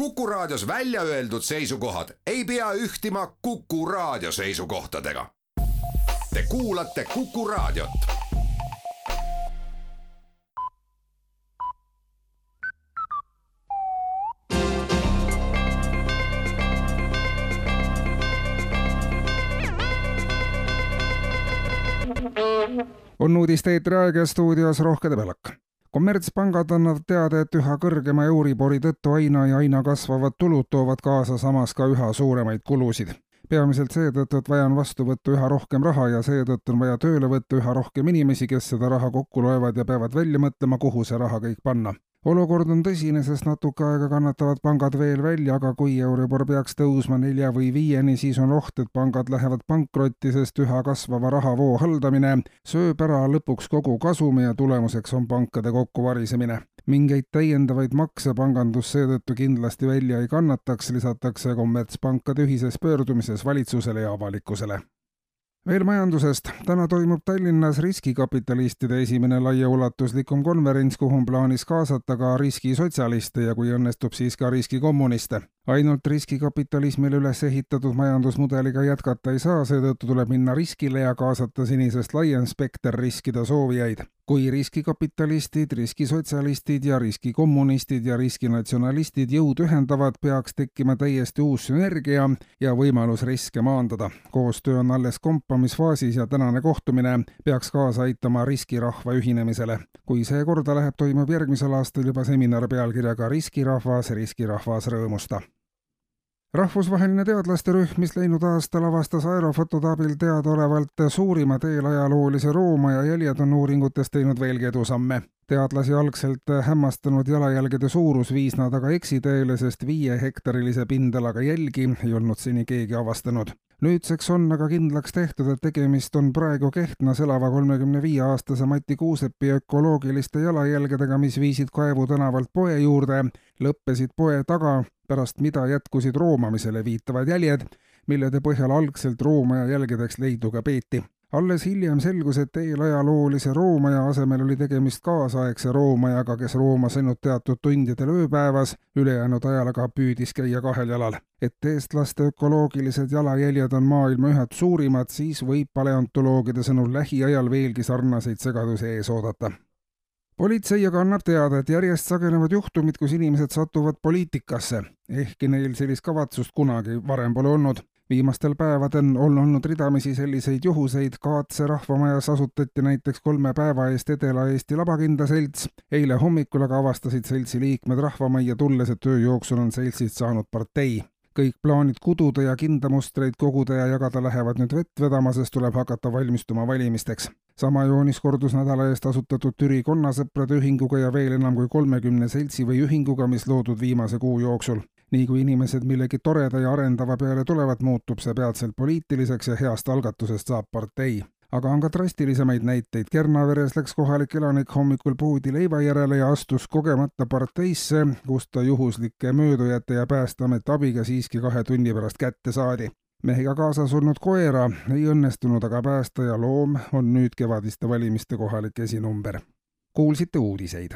Kuku Raadios välja öeldud seisukohad ei pea ühtima Kuku Raadio seisukohtadega. Te kuulate Kuku Raadiot. on uudiste eetriaeg ja stuudios Rohke Debelak kommertspangad annavad teada, et üha kõrgema Euribori tõttu aina ja aina kasvavad tulud toovad kaasa samas ka üha suuremaid kulusid. peamiselt seetõttu, et vaja on vastu võtta üha rohkem raha ja seetõttu on vaja tööle võtta üha rohkem inimesi, kes seda raha kokku loevad ja peavad välja mõtlema, kuhu see raha kõik panna olukord on tõsine, sest natuke aega kannatavad pangad veel välja, aga kui Euribor peaks tõusma nelja või viieni, siis on oht, et pangad lähevad pankrotti, sest üha kasvava rahavoo haldamine sööb ära lõpuks kogu kasumi ja tulemuseks on pankade kokkuvarisemine. mingeid täiendavaid makse pangandus seetõttu kindlasti välja ei kannataks, lisatakse kommertspankade ühises pöördumises valitsusele ja avalikkusele veel majandusest. täna toimub Tallinnas riskikapitalistide esimene laiaulatuslikum konverents, kuhu on plaanis kaasata ka riskisotsialiste ja kui õnnestub, siis ka riskikommuniste. ainult riskikapitalismile üles ehitatud majandusmudeliga jätkata ei saa, seetõttu tuleb minna riskile ja kaasata senisest laiem spekter riskida soovijaid kui riskikapitalistid, riskisotsialistid ja riskikommunistid ja riskinatsionalistid jõud ühendavad, peaks tekkima täiesti uus sünergia ja võimalus riske maandada. koostöö on alles kompamisfaasis ja tänane kohtumine peaks kaasa aitama riskirahva ühinemisele. kui see korda läheb, toimub järgmisel aastal juba seminar pealkirjaga Riskirahvas, riskirahvas rõõmusta rahvusvaheline teadlasterühm, mis läinud aastal avastas aerofotode abil teadaolevalt suurima teelajaloolise Roomaja jäljed, on uuringutes teinud veelgi edusamme. Teadlasi algselt hämmastanud jalajälgede suurus viis nad aga eksiteele, sest viiehektarilise pindalaga jälgi ei olnud seni keegi avastanud. Nüüdseks on aga kindlaks tehtud, et tegemist on praegu Kehtnas elava kolmekümne viie aastase Mati Kuusepi ökoloogiliste jalajälgedega, mis viisid Kaevu tänavalt poe juurde, lõppesid poe taga, pärast mida jätkusid roomamisele viitavad jäljed, millede põhjal algselt roomaja jälgedeks leidu ka peeti alles hiljem selgus, et eelajaloolise roomaja asemel oli tegemist kaasaegse roomajaga, kes roomas ainult teatud tundidel ööpäevas, ülejäänud ajal aga püüdis käia kahel jalal. et eestlaste ökoloogilised jalajäljed on maailma ühed suurimad, siis võib paleontoloogide sõnul lähiajal veelgi sarnaseid segadusi ees oodata politsei aga annab teada, et järjest sagenevad juhtumid, kus inimesed satuvad poliitikasse, ehkki neil sellist kavatsust kunagi varem pole olnud viimastel päevadel on olnud ridamisi selliseid juhuseid, Kaatse rahvamajas asutati näiteks kolme päeva eest Edela-Eesti Labakindlaselts, eile hommikul aga avastasid seltsi liikmed rahvamajja tulles, et öö jooksul on seltsist saanud partei. Kõik plaanid kududa ja kindlamustreid koguda ja jagada lähevad nüüd vett vedama, sest tuleb hakata valmistuma valimisteks. sama joonis kordus nädala eest asutatud Türi Konnasõprade Ühinguga ja veel enam kui kolmekümne seltsi või ühinguga, mis loodud viimase kuu jooksul nii kui inimesed millegi toreda ja arendava peale tulevad, muutub see peatselt poliitiliseks ja heast algatusest saab partei aga on ka drastilisemaid näiteid. Kernaveres läks kohalik elanik hommikul poodi leiva järele ja astus kogemata parteisse, kus ta juhuslike möödujate ja Päästeameti abiga siiski kahe tunni pärast kätte saadi. mehega kaasas olnud koera ei õnnestunud aga päästa ja loom on nüüd kevadiste valimiste kohalik esinumber. kuulsite uudiseid